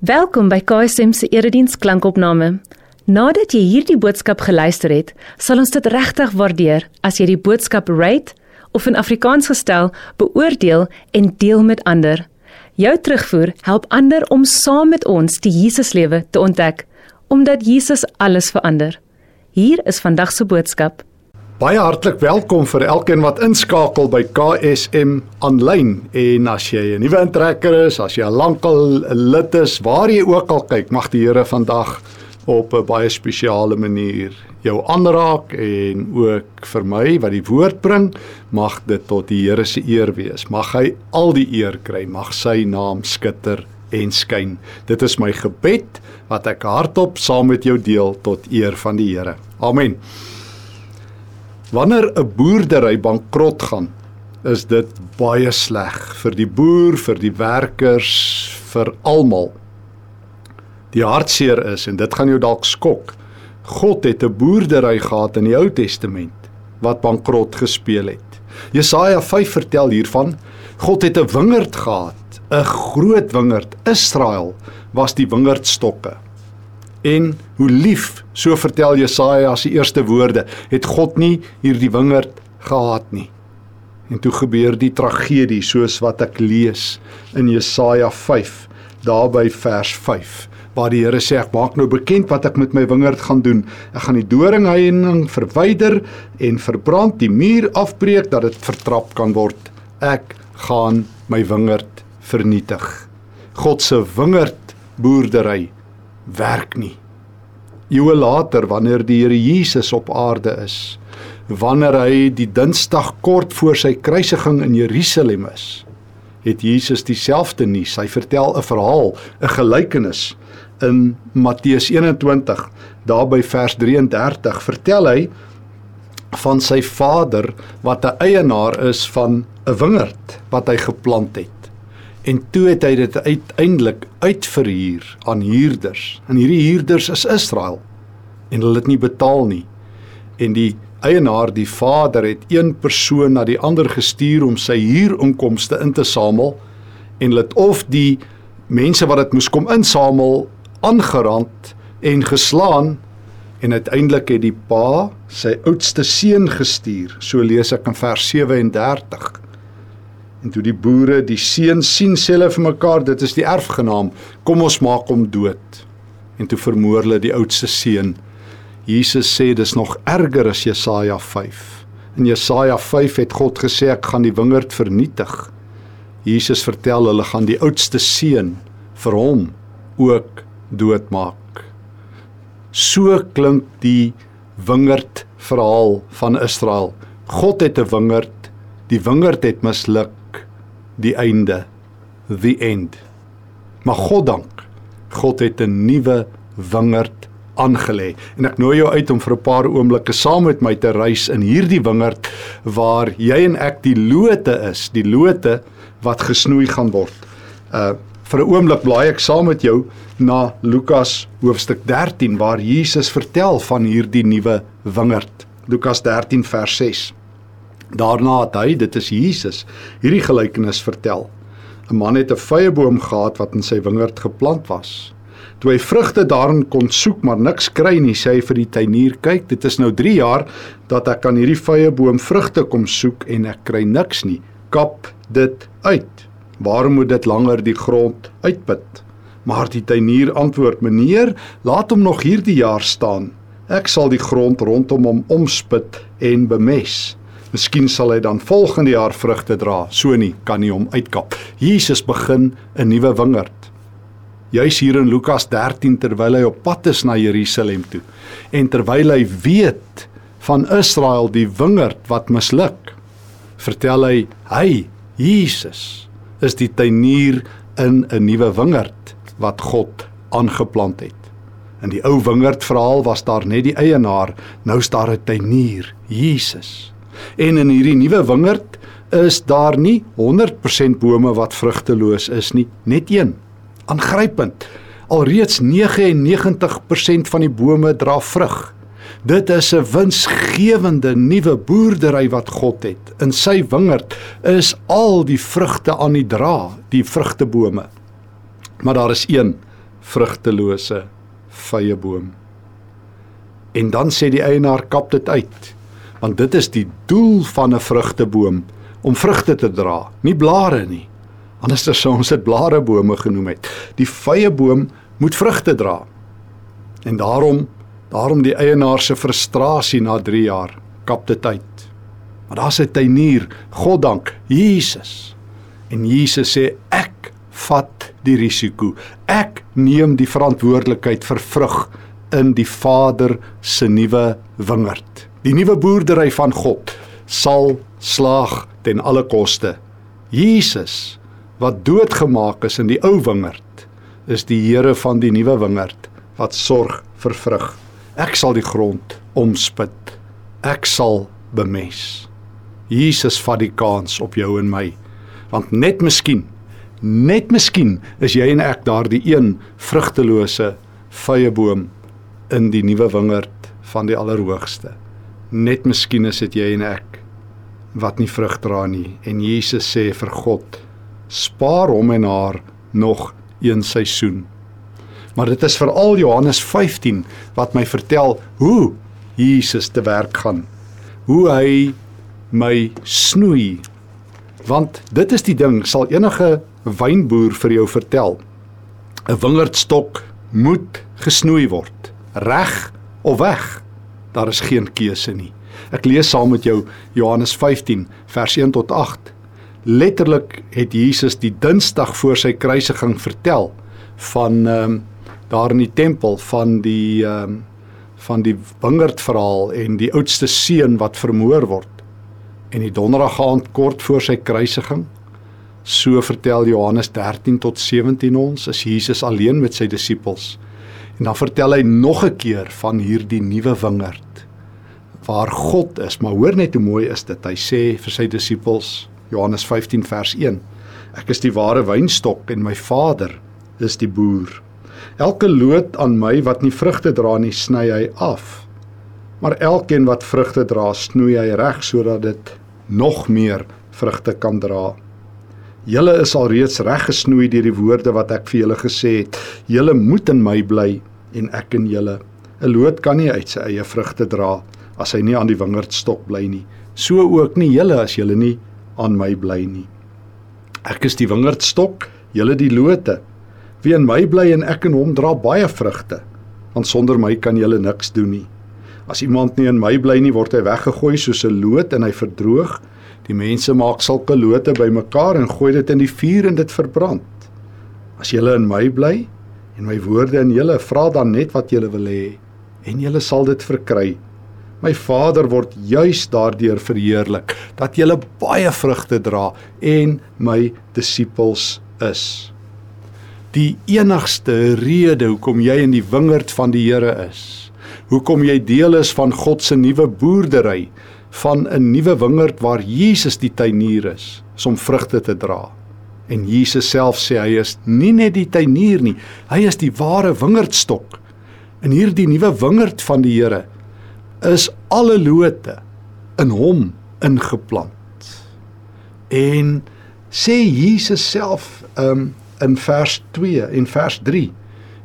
Welkom by KSM se erediens klankopname. Nadat jy hierdie boodskap geluister het, sal ons dit regtig waardeer as jy die boodskap rate of in Afrikaans gestel beoordeel en deel met ander. Jou terugvoer help ander om saam met ons die Jesuslewe te ontdek, omdat Jesus alles verander. Hier is vandag se boodskap. Baie hartlik welkom vir elkeen wat inskakel by KSM aanlyn en as jy 'n nuwe intrekker is, as jy al lankal lid is, waar jy ook al kyk, mag die Here vandag op 'n baie spesiale manier jou aanraak en ook vir my wat die woord bring, mag dit tot die Here se eer wees. Mag hy al die eer kry, mag sy naam skitter en skyn. Dit is my gebed wat ek hardop saam met jou deel tot eer van die Here. Amen. Wanneer 'n boerdery bankrot gaan, is dit baie sleg vir die boer, vir die werkers, vir almal. Die hartseer is en dit gaan jou dalk skok. God het 'n boerdery gehad in die Ou Testament wat bankrot gespeel het. Jesaja 5 vertel hiervan. God het 'n wingerd gehad, 'n groot wingerd. Israel was die wingerdstokke. En hoe lief, so vertel Jesaja se eerste woorde, het God nie hierdie wingerd gehad nie. En toe gebeur die tragedie soos wat ek lees in Jesaja 5, daarby vers 5, waar die Here sê ek maak nou bekend wat ek met my wingerd gaan doen. Ek gaan die doringheining verwyder en verbrand, die muur afbreek dat dit vertrap kan word. Ek gaan my wingerd vernietig. God se wingerd boerdery werk nie. Eeue later wanneer die Here Jesus op aarde is, wanneer hy die Dinsdag kort voor sy kruisiging in Jerusalem is, het Jesus dieselfde nuus. Hy vertel 'n verhaal, 'n gelykenis in Matteus 21, daar by vers 33, vertel hy van sy vader wat 'n eienaar is van 'n wingerd wat hy geplant het. En toe het hy dit uiteindelik uitverhuur aan huurders. En hierdie huurders is Israel en hulle het nie betaal nie. En die eienaar, die vader het een persoon na die ander gestuur om sy huurinkomste in te samel en hulle het of die mense wat dit moes kom insamel aangerand en geslaan en uiteindelik het die pa sy oudste seun gestuur. So lees ek in vers 37. En toe die boere die seun sien, sê hulle vir mekaar, dit is die erfgenaam, kom ons maak hom dood. En toe vermoor hulle die oudste seun. Jesus sê dis nog erger as Jesaja 5. In Jesaja 5 het God gesê ek gaan die wingerd vernietig. Jesus vertel hulle gaan die oudste seun vir hom ook doodmaak. So klink die wingerd verhaal van Israel. God het 'n wingerd, die wingerd het misluk die einde the end. Maar God dank God het 'n nuwe wingerd aangelê. En ek nooi jou uit om vir 'n paar oomblikke saam met my te reis in hierdie wingerd waar jy en ek die lote is die lote wat gesnoei gaan word. Uh vir 'n oomblik blaai ek saam met jou na Lukas hoofstuk 13 waar Jesus vertel van hierdie nuwe wingerd. Lukas 13 vers 6 Daarna het hy, dit is Jesus, hierdie gelykenis vertel. 'n Man het 'n vyeboom gehad wat in sy wingerd geplant was. Toe hy vrugte daarin kon soek, maar niks kry nie, sê hy vir die tuinier: "Kyk, dit is nou 3 jaar dat ek aan hierdie vyeboom vrugte kom soek en ek kry niks nie. Kap dit uit. Waarom moet dit langer die grond uitput?" Maar die tuinier antwoord: "Meneer, laat hom nog hierdie jaar staan. Ek sal die grond rondom hom omspit en bemes." Miskien sal hy dan volgende jaar vrugte dra. So nie kan nie hom uitkap. Jesus begin 'n nuwe wingerd. Juis hier in Lukas 13 terwyl hy op pad is na Jerusalem toe en terwyl hy weet van Israel die wingerd wat misluk, vertel hy hy Jesus is die tuinier in 'n nuwe wingerd wat God aangeplant het. In die ou wingerd verhaal was daar net die eienaar, nou daar 'n tuinier, Jesus. En in hierdie nuwe wingerd is daar nie 100% bome wat vrugteloos is nie, net een. Aangrypend. Alreeds 99% van die bome dra vrug. Dit is 'n winsgewende nuwe boerdery wat God het. In sy wingerd is al die vrugte aan die dra, die vrugtebome. Maar daar is een vrugtelose vye boom. En dan sê die eienaar kap dit uit. Want dit is die doel van 'n vrugteboom om vrugte te dra, nie blare nie. Anders sou ons dit blarebome genoem het. Die vye boom moet vrugte dra. En daarom daarom die eienaar se frustrasie na 3 jaar kap dit uit. Maar daar's 'n tuinier, God dank, Jesus. En Jesus sê ek vat die risiko. Ek neem die verantwoordelikheid vir vrug in die Vader se nuwe wingerd. Die nuwe boerdery van God sal slaag ten alle koste. Jesus wat doodgemaak is in die ou wingerd is die Here van die nuwe wingerd wat sorg vir vrug. Ek sal die grond omspit. Ek sal bemes. Jesus vat die kans op jou en my. Want net miskien, net miskien is jy en ek daardie een vrugtelose vye boom in die nuwe wingerd van die Allerhoogste. Net miskien is dit jy en ek wat nie vrug dra nie en Jesus sê vir God spaar hom en haar nog een seisoen. Maar dit is veral Johannes 15 wat my vertel hoe Jesus te werk gaan. Hoe hy my snoei. Want dit is die ding, sal enige wynboer vir jou vertel. 'n Wingerdstok moet gesnoei word, reg of weg. Daar is geen keuse nie. Ek lees saam met jou Johannes 15 vers 1 tot 8. Letterlik het Jesus die Dinsdag voor sy kruisiging vertel van ehm um, daar in die tempel van die ehm um, van die wingerd verhaal en die oudste seun wat vermoor word. En die donderdag aand kort voor sy kruisiging so vertel Johannes 13 tot 17 ons is Jesus alleen met sy disippels. En dan vertel hy nog 'n keer van hierdie nuwe wingerd waar God is. Maar hoor net hoe mooi is dit. Hy sê vir sy disippels Johannes 15 vers 1. Ek is die ware wynstok en my Vader is die boer. Elke loot aan my wat nie vrugte dra nie, sny hy af. Maar elkeen wat vrugte dra, snoei hy reg sodat dit nog meer vrugte kan dra. Julle is alreeds reg gesnoei deur die woorde wat ek vir julle gesê het. Julle moet in my bly en ek in julle. 'n Loot kan nie uit sy eie vrugte dra as hy nie aan die wingerdstok bly nie. So ook nie julle as julle nie aan my bly nie. Ek is die wingerdstok, julle die lote. Wie in my bly en ek in hom dra baie vrugte, want sonder my kan julle niks doen nie. As iemand nie in my bly nie, word hy weggegooi soos 'n loot en hy verdroog. Die mense maak sulke lote bymekaar en gooi dit in die vuur en dit verbrand. As julle in my bly en my woorde in julle, vra dan net wat julle wil hê en julle sal dit verkry. My Vader word juis daardeur verheerlik dat jy baie vrugte dra en my disippels is. Die enigste rede hoekom jy in die wingerd van die Here is, hoekom jy deel is van God se nuwe boerdery, van 'n nuwe wingerd waar Jesus die tuinier is, is om vrugte te dra. En Jesus self sê hy is nie net die tuinier nie, hy is die ware wingerdstok. In hierdie nuwe wingerd van die Here is alle lote in hom ingeplant. En sê Jesus self um, in vers 2 en vers 3,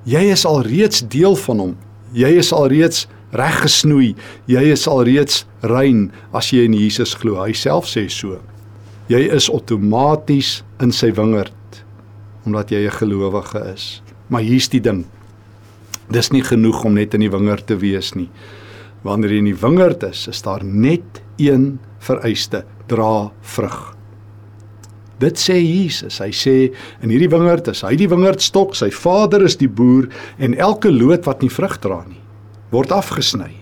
jy is alreeds deel van hom. Jy is alreeds reg gesnoei. Jy is alreeds rein as jy in Jesus glo. Hy self sê so. Jy is outomaties in sy wingerd omdat jy 'n gelowige is. Maar hier's die ding. Dis nie genoeg om net in die wingerd te wees nie wanneer jy in die wingerd is, is daar net een vereiste: dra vrug. Dit sê Jesus. Hy sê in hierdie wingerd is hy die wingerdstok, sy Vader is die boer en elke loot wat nie vrug dra nie, word afgesny.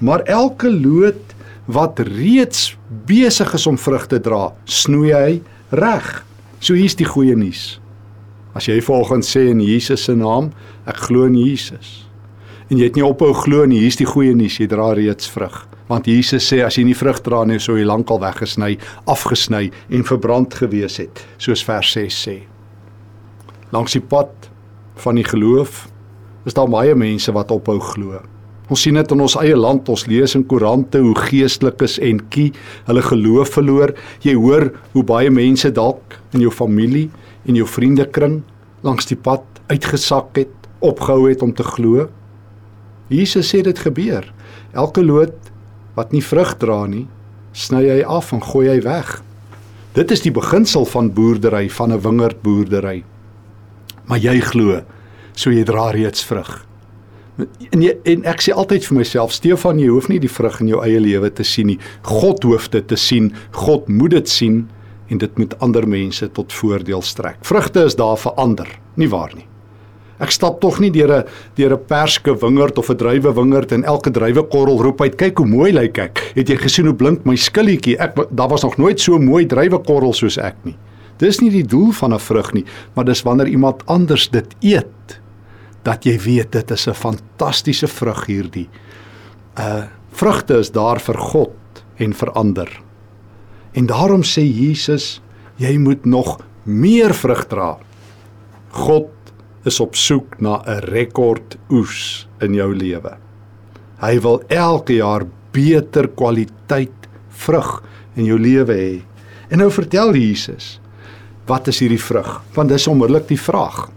Maar elke loot wat reeds besig is om vrug te dra, snoei hy reg. So hier's die goeie nuus. As jy volgens sê in Jesus se naam, ek glo in Jesus en jy het nie ophou glo nie, hier's die goeie nuus, jy dra reeds vrug. Want Jesus sê as jy nie vrug dra nie, sou jy lankal weggesny, afgesny en verbrand gewees het, soos vers 6 sê. Langs die pad van die geloof is daar baie mense wat ophou glo. Ons sien dit in ons eie land, ons lees in koerante hoe geestelikes en kie hulle geloof verloor. Jy hoor hoe baie mense dalk in jou familie en jou vriendekring langs die pad uitgesak het, opgehou het om te glo. Jesus sê dit gebeur. Elke loot wat nie vrug dra nie, sny hy af en gooi hy weg. Dit is die beginsel van boerdery, van 'n wingerdboerdery. Maar jy glo, so jy dra reeds vrug. En, jy, en ek sê altyd vir myself, Stefan, jy hoef nie die vrug in jou eie lewe te sien nie. God hoef dit te sien. God moet dit sien en dit moet ander mense tot voordeel strek. Vrugte is daar vir ander, nie waar nie. Ek stap tog nie deur 'n deur 'n perske wingerd of 'n druiwe wingerd en elke druiwekorrel roep uit kyk hoe mooi lyk ek. Het jy gesien hoe blink my skilletjie? Ek daar was nog nooit so mooi druiwekorrel soos ek nie. Dis nie die doel van 'n vrug nie, maar dis wanneer iemand anders dit eet dat jy weet dit is 'n fantastiese vrug hierdie. Uh vrugte is daar vir God en vir ander. En daarom sê Jesus, jy moet nog meer vrug dra. God is op soek na 'n rekord oes in jou lewe. Hy wil elke jaar beter kwaliteit vrug in jou lewe hê. En nou vertel Jesus, wat is hierdie vrug? Want dis onmiddellik die vraag.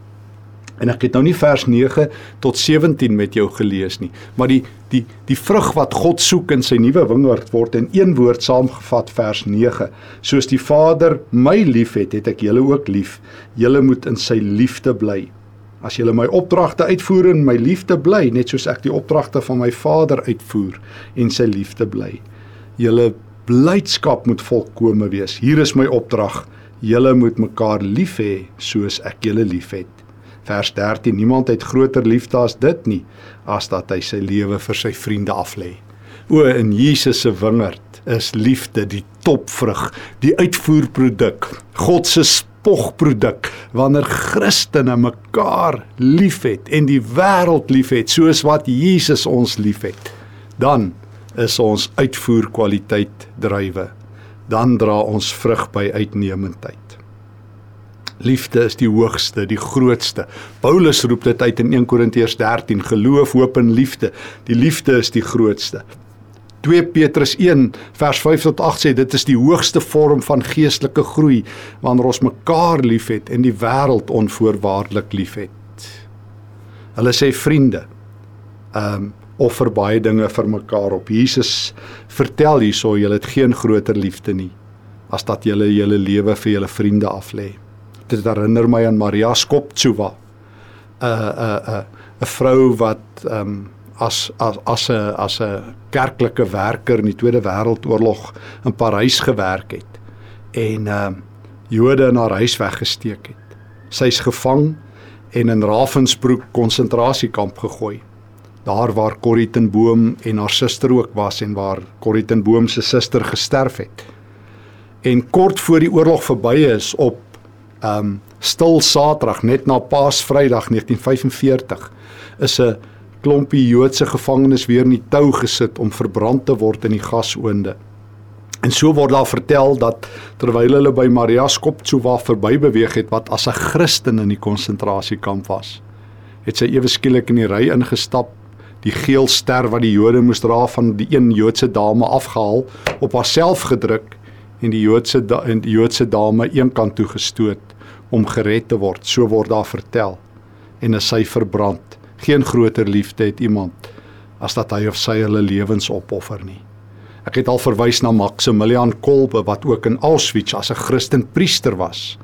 En ek het nou nie vers 9 tot 17 met jou gelees nie, maar die die die vrug wat God soek in sy nuwe wingerd word in een woord saamgevat vers 9. Soos die Vader my liefhet, het ek julle ook lief. Julle moet in sy liefde bly. As julle my opdragte uitvoer en my liefde bly, net soos ek die opdragte van my Vader uitvoer en sy liefde bly. Julle blydskap moet volkome wees. Hier is my opdrag. Julle moet mekaar lief hê soos ek julle liefhet. Vers 13: Niemand het groter liefde as dit nie as dat hy sy lewe vir sy vriende aflê. O in Jesus se wingerd is liefde die topvrug, die uitvoerproduk, God se spogproduk wanneer Christene mekaar liefhet en die wêreld liefhet soos wat Jesus ons liefhet. Dan is ons uitvoerkwaliteit drywe. Dan dra ons vrug by uitnemendheid. Liefde is die hoogste, die grootste. Paulus roep dit uit in 1 Korintiërs 13: Geloof, hoop en liefde. Die liefde is die grootste. 2 Petrus 1 vers 5 tot 8 sê dit is die hoogste vorm van geestelike groei wanneer ons mekaar liefhet en die wêreld onvoorwaardelik liefhet. Hulle sê vriende. Ehm um, offer baie dinge vir mekaar op. Jesus vertel hierso jy het geen groter liefde nie as dat jy julle lewe vir julle vriende aflê dit herinner my aan Maria Skoptsova 'n 'n 'n 'n vrou wat ehm um, as as as 'n as 'n kerklike werker in die Tweede Wêreldoorlog in Parys gewerk het en ehm um, Jode in haar huis weggesteek het. Sy's gevang en in Ravensbrück konsentrasiekamp gegooi. Daar waar Corrie ten Boom en haar suster ook was en waar Corrie ten Boom se suster gesterf het. En kort voor die oorlog verby is op um stil Saterdag net na Paasvrydag 1945 is 'n klompie Joodse gevangenes weer in die tou gesit om verbrand te word in die gasoonde. En so word daar vertel dat terwyl hulle by Maria Skoptsova verby beweeg het wat as 'n Christen in die konsentrasiekamp was, het sy ewe skielik in die ry ingestap, die geel ster wat die Jode moes dra van die een Joodse dame afgehaal, op haarself gedruk en die Joodse en die Joodse dame eenkant toe gestoot om gered te word. So word daar vertel. En is sy verbrand. Geen groter liefde het iemand as dat hy of sy hulle lewens opoffer nie. Ek het al verwys na Maximilian Kolbe wat ook in Auschwitz as 'n Christen priester was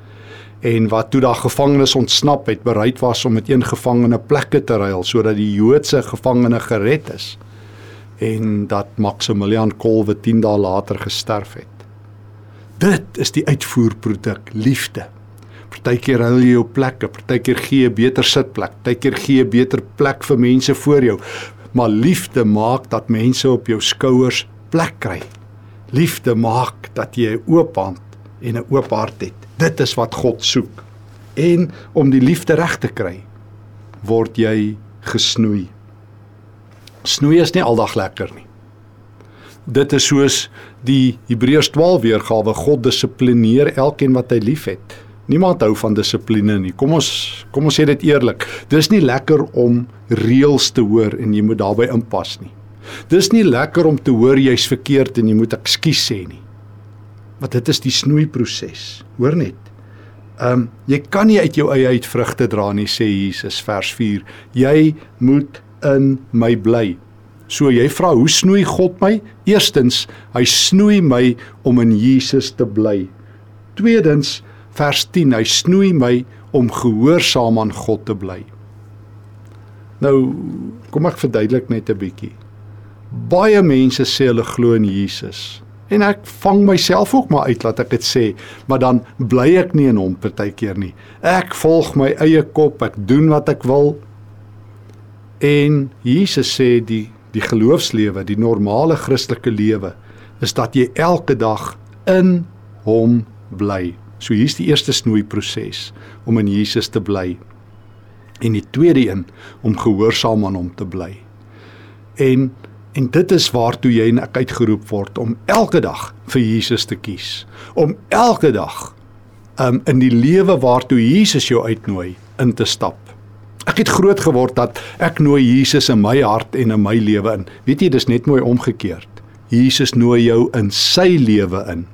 en wat toe daar gevangenes ontsnap het, bereid was om met een gevangene plekke te ruil sodat die Joodse gevangene gered is en dat Maximilian Kolbe 10 dae later gesterf het. Dit is die uitvoerproduk liefde. Partykeer hou jy jou plekke, partykeer gee jy 'n beter sitplek, partykeer gee jy 'n beter plek vir mense voor jou. Maar liefde maak dat mense op jou skouers plek kry. Liefde maak dat jy 'n oop hand en 'n oop hart het. Dit is wat God soek. En om die liefde reg te kry, word jy gesnoei. Snoei is nie aldag lekker nie dit is soos die Hebreërs 12 weergawe God dissiplineer elkeen wat hy liefhet. Niemand hou van dissipline nie. Kom ons kom ons sê dit eerlik. Dis nie lekker om reëls te hoor en jy moet daarbey inpas nie. Dis nie lekker om te hoor jy's verkeerd en jy moet ekskuus sê nie. Want dit is die snoeiproses. Hoor net. Ehm um, jy kan nie uit jou eie uit vrugte dra nie sê Jesus vers 4. Jy moet in my bly. So jy vra hoe snoei God my? Eerstens, hy snoei my om in Jesus te bly. Tweedens, vers 10, hy snoei my om gehoorsaam aan God te bly. Nou, kom ek verduidelik net 'n bietjie. Baie mense sê hulle glo in Jesus. En ek vang myself ook maar uit laat ek dit sê, maar dan bly ek nie in hom partykeer nie. Ek volg my eie kop, ek doen wat ek wil. En Jesus sê die die geloofslewe, die normale Christelike lewe is dat jy elke dag in hom bly. So hier's die eerste snoei proses om in Jesus te bly en die tweede een om gehoorsaam aan hom te bly. En en dit is waartoe jy en ek uitgeroep word om elke dag vir Jesus te kies. Om elke dag um in die lewe waartoe Jesus jou uitnooi in te stap. Ek het groot geword dat ek nooi Jesus in my hart en in my lewe in. Weet jy, dis net mooi omgekeerd. Jesus nooi jou in sy lewe in.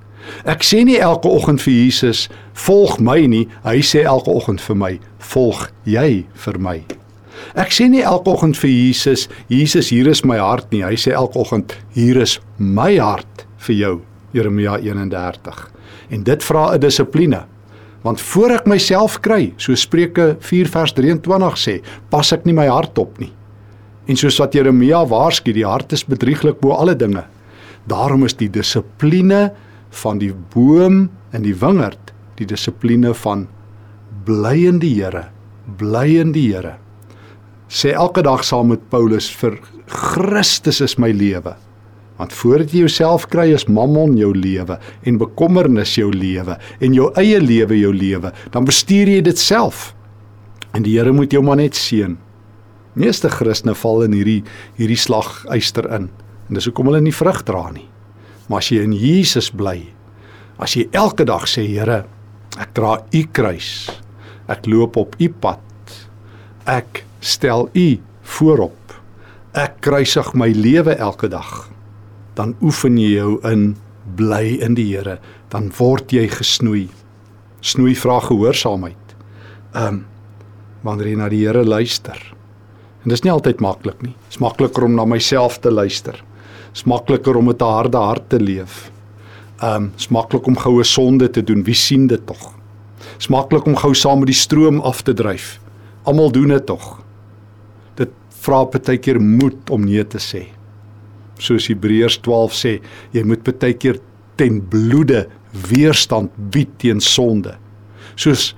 Ek sê nie elke oggend vir Jesus, volg my nie. Hy sê elke oggend vir my, volg jy vir my. Ek sê nie elke oggend vir Jesus, Jesus, hier is my hart nie. Hy sê elke oggend, hier is my hart vir jou. Jeremia 31. En dit vra 'n dissipline. Want voor ek myself kry, so Spreuke 4 vers 23 sê, pas ek nie my hart op nie. En soos wat Jeremia waarsku, die hart is bedrieglik bo alle dinge. Daarom is die dissipline van die boom in die wingerd die dissipline van bly in die Here, bly in die Here. Sê elke dag saam met Paulus vir Christus is my lewe. Want voordat jy jouself kry is mammon jou lewe en bekommernis jou lewe en jou eie lewe jou lewe, dan bestuur jy dit self. En die Here moet jou maar net seën. Meeste Christene val in hierdie hierdie slaguister in. En dis hoekom hulle nie vrug dra nie. Maar as jy in Jesus bly, as jy elke dag sê Here, ek dra u kruis. Ek loop op u pad. Ek stel u voorop. Ek kruisig my lewe elke dag. Dan oefen jy jou in bly in die Here, dan word jy gesnoei. Snoei vra gehoorsaamheid. Ehm um, wanneer jy na die Here luister. En dis nie altyd maklik nie. Dit is makliker om na myself te luister is makliker om met 'n harde hart te leef. Um is maklik om goue sonde te doen. Wie sien dit tog? Is maklik om gou saam met die stroom af te dryf. Almal doen dit tog. Dit vra baie keer moed om nee te sê. Soos Hebreërs 12 sê, jy moet baie keer ten bloede weerstand bied teen sonde. Soos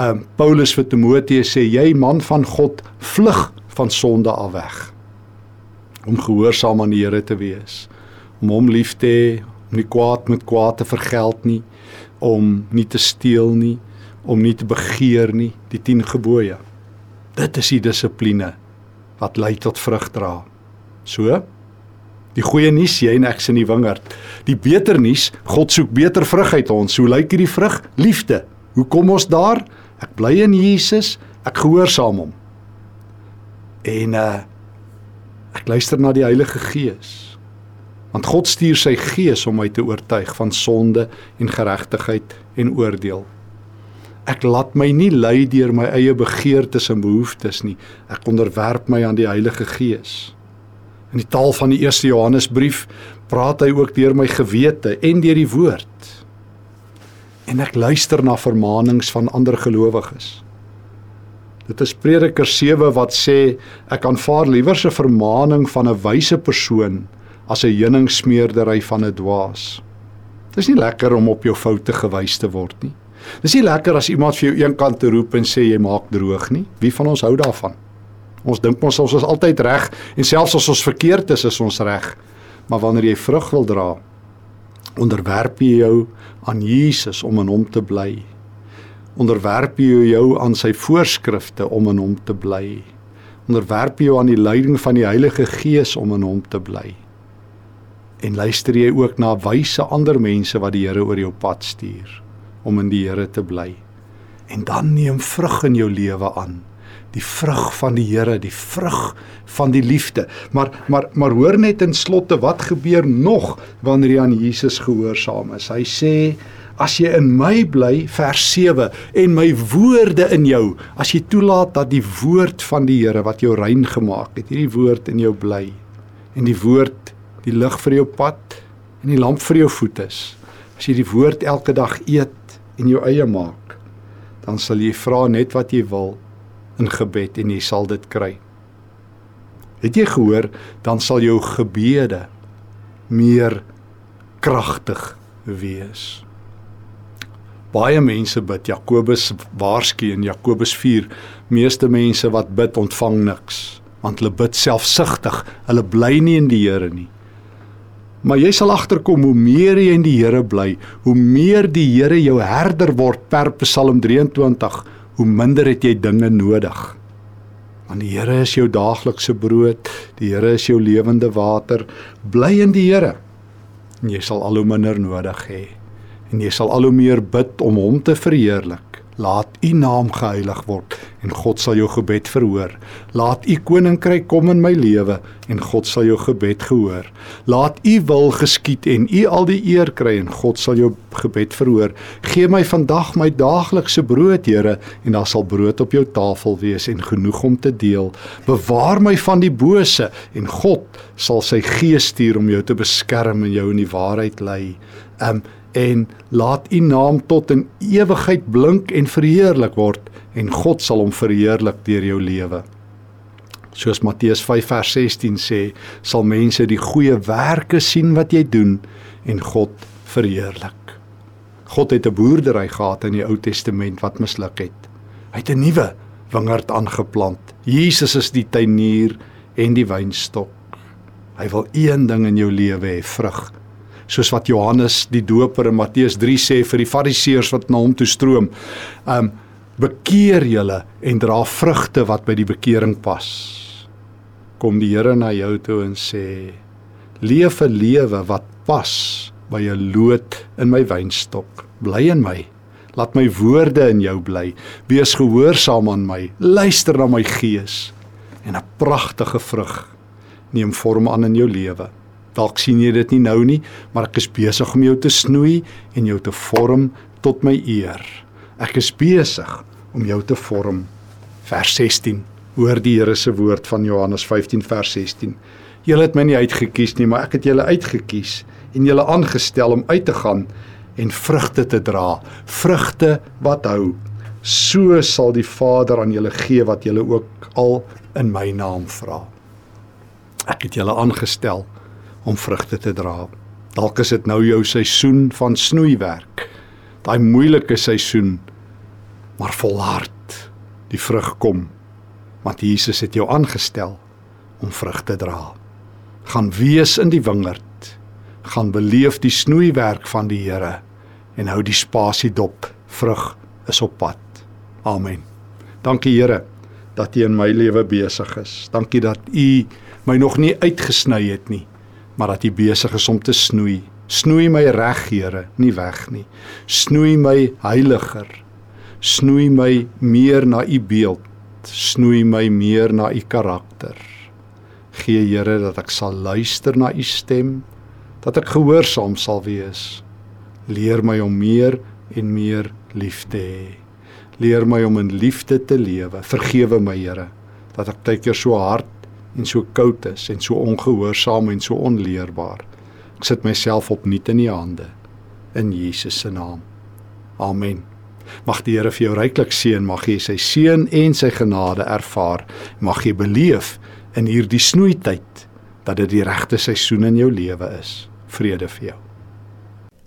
um Paulus vir Timoteus sê, jy man van God, vlug van sonde af weg om gehoorsaam aan die Here te wees, om hom lief te hê, om nie kwaad met kwaad te vergeld nie, om nie te steel nie, om nie te begeer nie, die 10 gebooie. Dit is die dissipline wat lei tot vrug dra. So Die goeie nuus, jy en ek is in die wingerd. Die beter nuus, God soek beter vrug uit ons. Hoe lyk hierdie vrug? Liefde. Hoe kom ons daar? Ek bly in Jesus, ek gehoorsaam hom. En uh Ek luister na die Heilige Gees. Want God stuur sy Gees om my te oortuig van sonde en geregtigheid en oordeel. Ek laat my nie lei deur my eie begeertes en behoeftes nie. Ek onderwerp my aan die Heilige Gees. In die taal van die eerste Johannesbrief praat hy ook deur my gewete en deur die woord. En ek luister na vermaanings van ander gelowiges. Dit is Prediker 7 wat sê ek aanvaar liewer 'n vermaaning van 'n wyse persoon as 'n heuningsmeerdery van 'n dwaas. Dis nie lekker om op jou foute gewys te word nie. Dis nie lekker as iemand vir jou eenkant te roep en sê jy maak droog nie. Wie van ons hou daarvan? Ons dink ons ons is altyd reg en selfs as ons verkeerd is, is ons reg. Maar wanneer jy vrug wil dra, onderwerp jy jou aan Jesus om in hom te bly onderwerp jy jou aan sy voorskrifte om in hom te bly. Onderwerp jy jou aan die leiding van die Heilige Gees om in hom te bly. En luister jy ook na wyse ander mense wat die Here oor jou pad stuur om in die Here te bly. En dan neem vrug in jou lewe aan. Die vrug van die Here, die vrug van die liefde. Maar maar maar hoor net in slotte wat gebeur nog wanneer jy aan Jesus gehoorsaam is. Hy sê as jy in my bly vers 7 en my woorde in jou as jy toelaat dat die woord van die Here wat jou rein gemaak het hierdie woord in jou bly en die woord die lig vir jou pad en die lamp vir jou voet is as jy die woord elke dag eet en jou eie maak dan sal jy vra net wat jy wil in gebed en jy sal dit kry het jy gehoor dan sal jou gebede meer kragtig wees baie mense bid. Jakobus waarsku in Jakobus 4, meeste mense wat bid ontvang niks, want hulle bid selfsugtig. Hulle bly nie in die Here nie. Maar jy sal agterkom hoe meer jy in die Here bly, hoe meer die Here jou herder word per Psalm 23, hoe minder het jy dinge nodig. Want die Here is jou daaglikse brood, die Here is jou lewende water. Bly in die Here en jy sal al hoe minder nodig hê en jy sal al hoe meer bid om hom te verheerlik. Laat u naam geheilig word en God sal jou gebed verhoor. Laat u koninkryk kom in my lewe en God sal jou gebed gehoor. Laat u wil geskied en u al die eer kry en God sal jou gebed verhoor. Gee my vandag my daaglikse brood, Here, en daar sal brood op jou tafel wees en genoeg om te deel. Bewaar my van die bose en God sal sy gees stuur om jou te beskerm en jou in die waarheid lei. Um en laat u naam tot in ewigheid blink en verheerlik word en God sal hom verheerlik deur jou lewe. Soos Matteus 5 vers 16 sê, sal mense die goeie werke sien wat jy doen en God verheerlik. God het 'n boerdery gehad in die Ou Testament wat misluk het. Hy het 'n nuwe wingerd aangeplant. Jesus is die tuinier en die wynstok. Hy wil een ding in jou lewe hê, vrug soos wat Johannes die Doper in Matteus 3 sê vir die Fariseërs wat na hom toe stroom. Um bekeer julle en dra vrugte wat by die bekering pas. Kom die Here na jou toe en sê: Leef 'n lewe wat pas by 'n loot in my wynstok. Bly in my. Laat my woorde in jou bly. Wees gehoorsaam aan my. Luister na my gees en 'n pragtige vrug neem vorm aan in jou lewe. Dalk sien jy dit nie nou nie, maar ek is besig om jou te snoei en jou te vorm tot my eer. Ek is besig om jou te vorm. Vers 16. Hoor die Here se woord van Johannes 15 vers 16. Julle het my nie uitget kies nie, maar ek het julle uitget kies en julle aangestel om uit te gaan en vrugte te dra, vrugte wat hou. So sal die Vader aan julle gee wat julle ook al in my naam vra. Ek het julle aangestel om vrugte te dra. Dalk is dit nou jou seisoen van snoeiwerk. Daai moeilike seisoen. Maar volhard. Die vrug kom. Want Jesus het jou aangestel om vrug te dra. Gaan wees in die wingerd. Gaan beleef die snoeiwerk van die Here en hou die spasie dop. Vrug is op pad. Amen. Dankie Here dat U in my lewe besig is. Dankie dat U my nog nie uitgesny het nie maar dat U besig is om te snoei. Snoei my reg, Here, nie weg nie. Snoei my heiliger. Snoei my meer na U beeld. Snoei my meer na U karakter. Gee Here dat ek sal luister na U stem, dat ek gehoorsaam sal wees. Leer my om meer en meer lief te hê. Leer my om in liefde te lewe. Vergewe my, Here, dat ek baie keer so hard en so koud is en so ongehoorsaam en so onleerbaar. Ek sit myself opnuut in U hande in Jesus se naam. Amen. Mag die Here vir jou ryklik seën, mag jy sy seën en sy genade ervaar. Mag jy beleef in hierdie snoeityd dat dit die regte seisoen in jou lewe is. Vrede vir jou.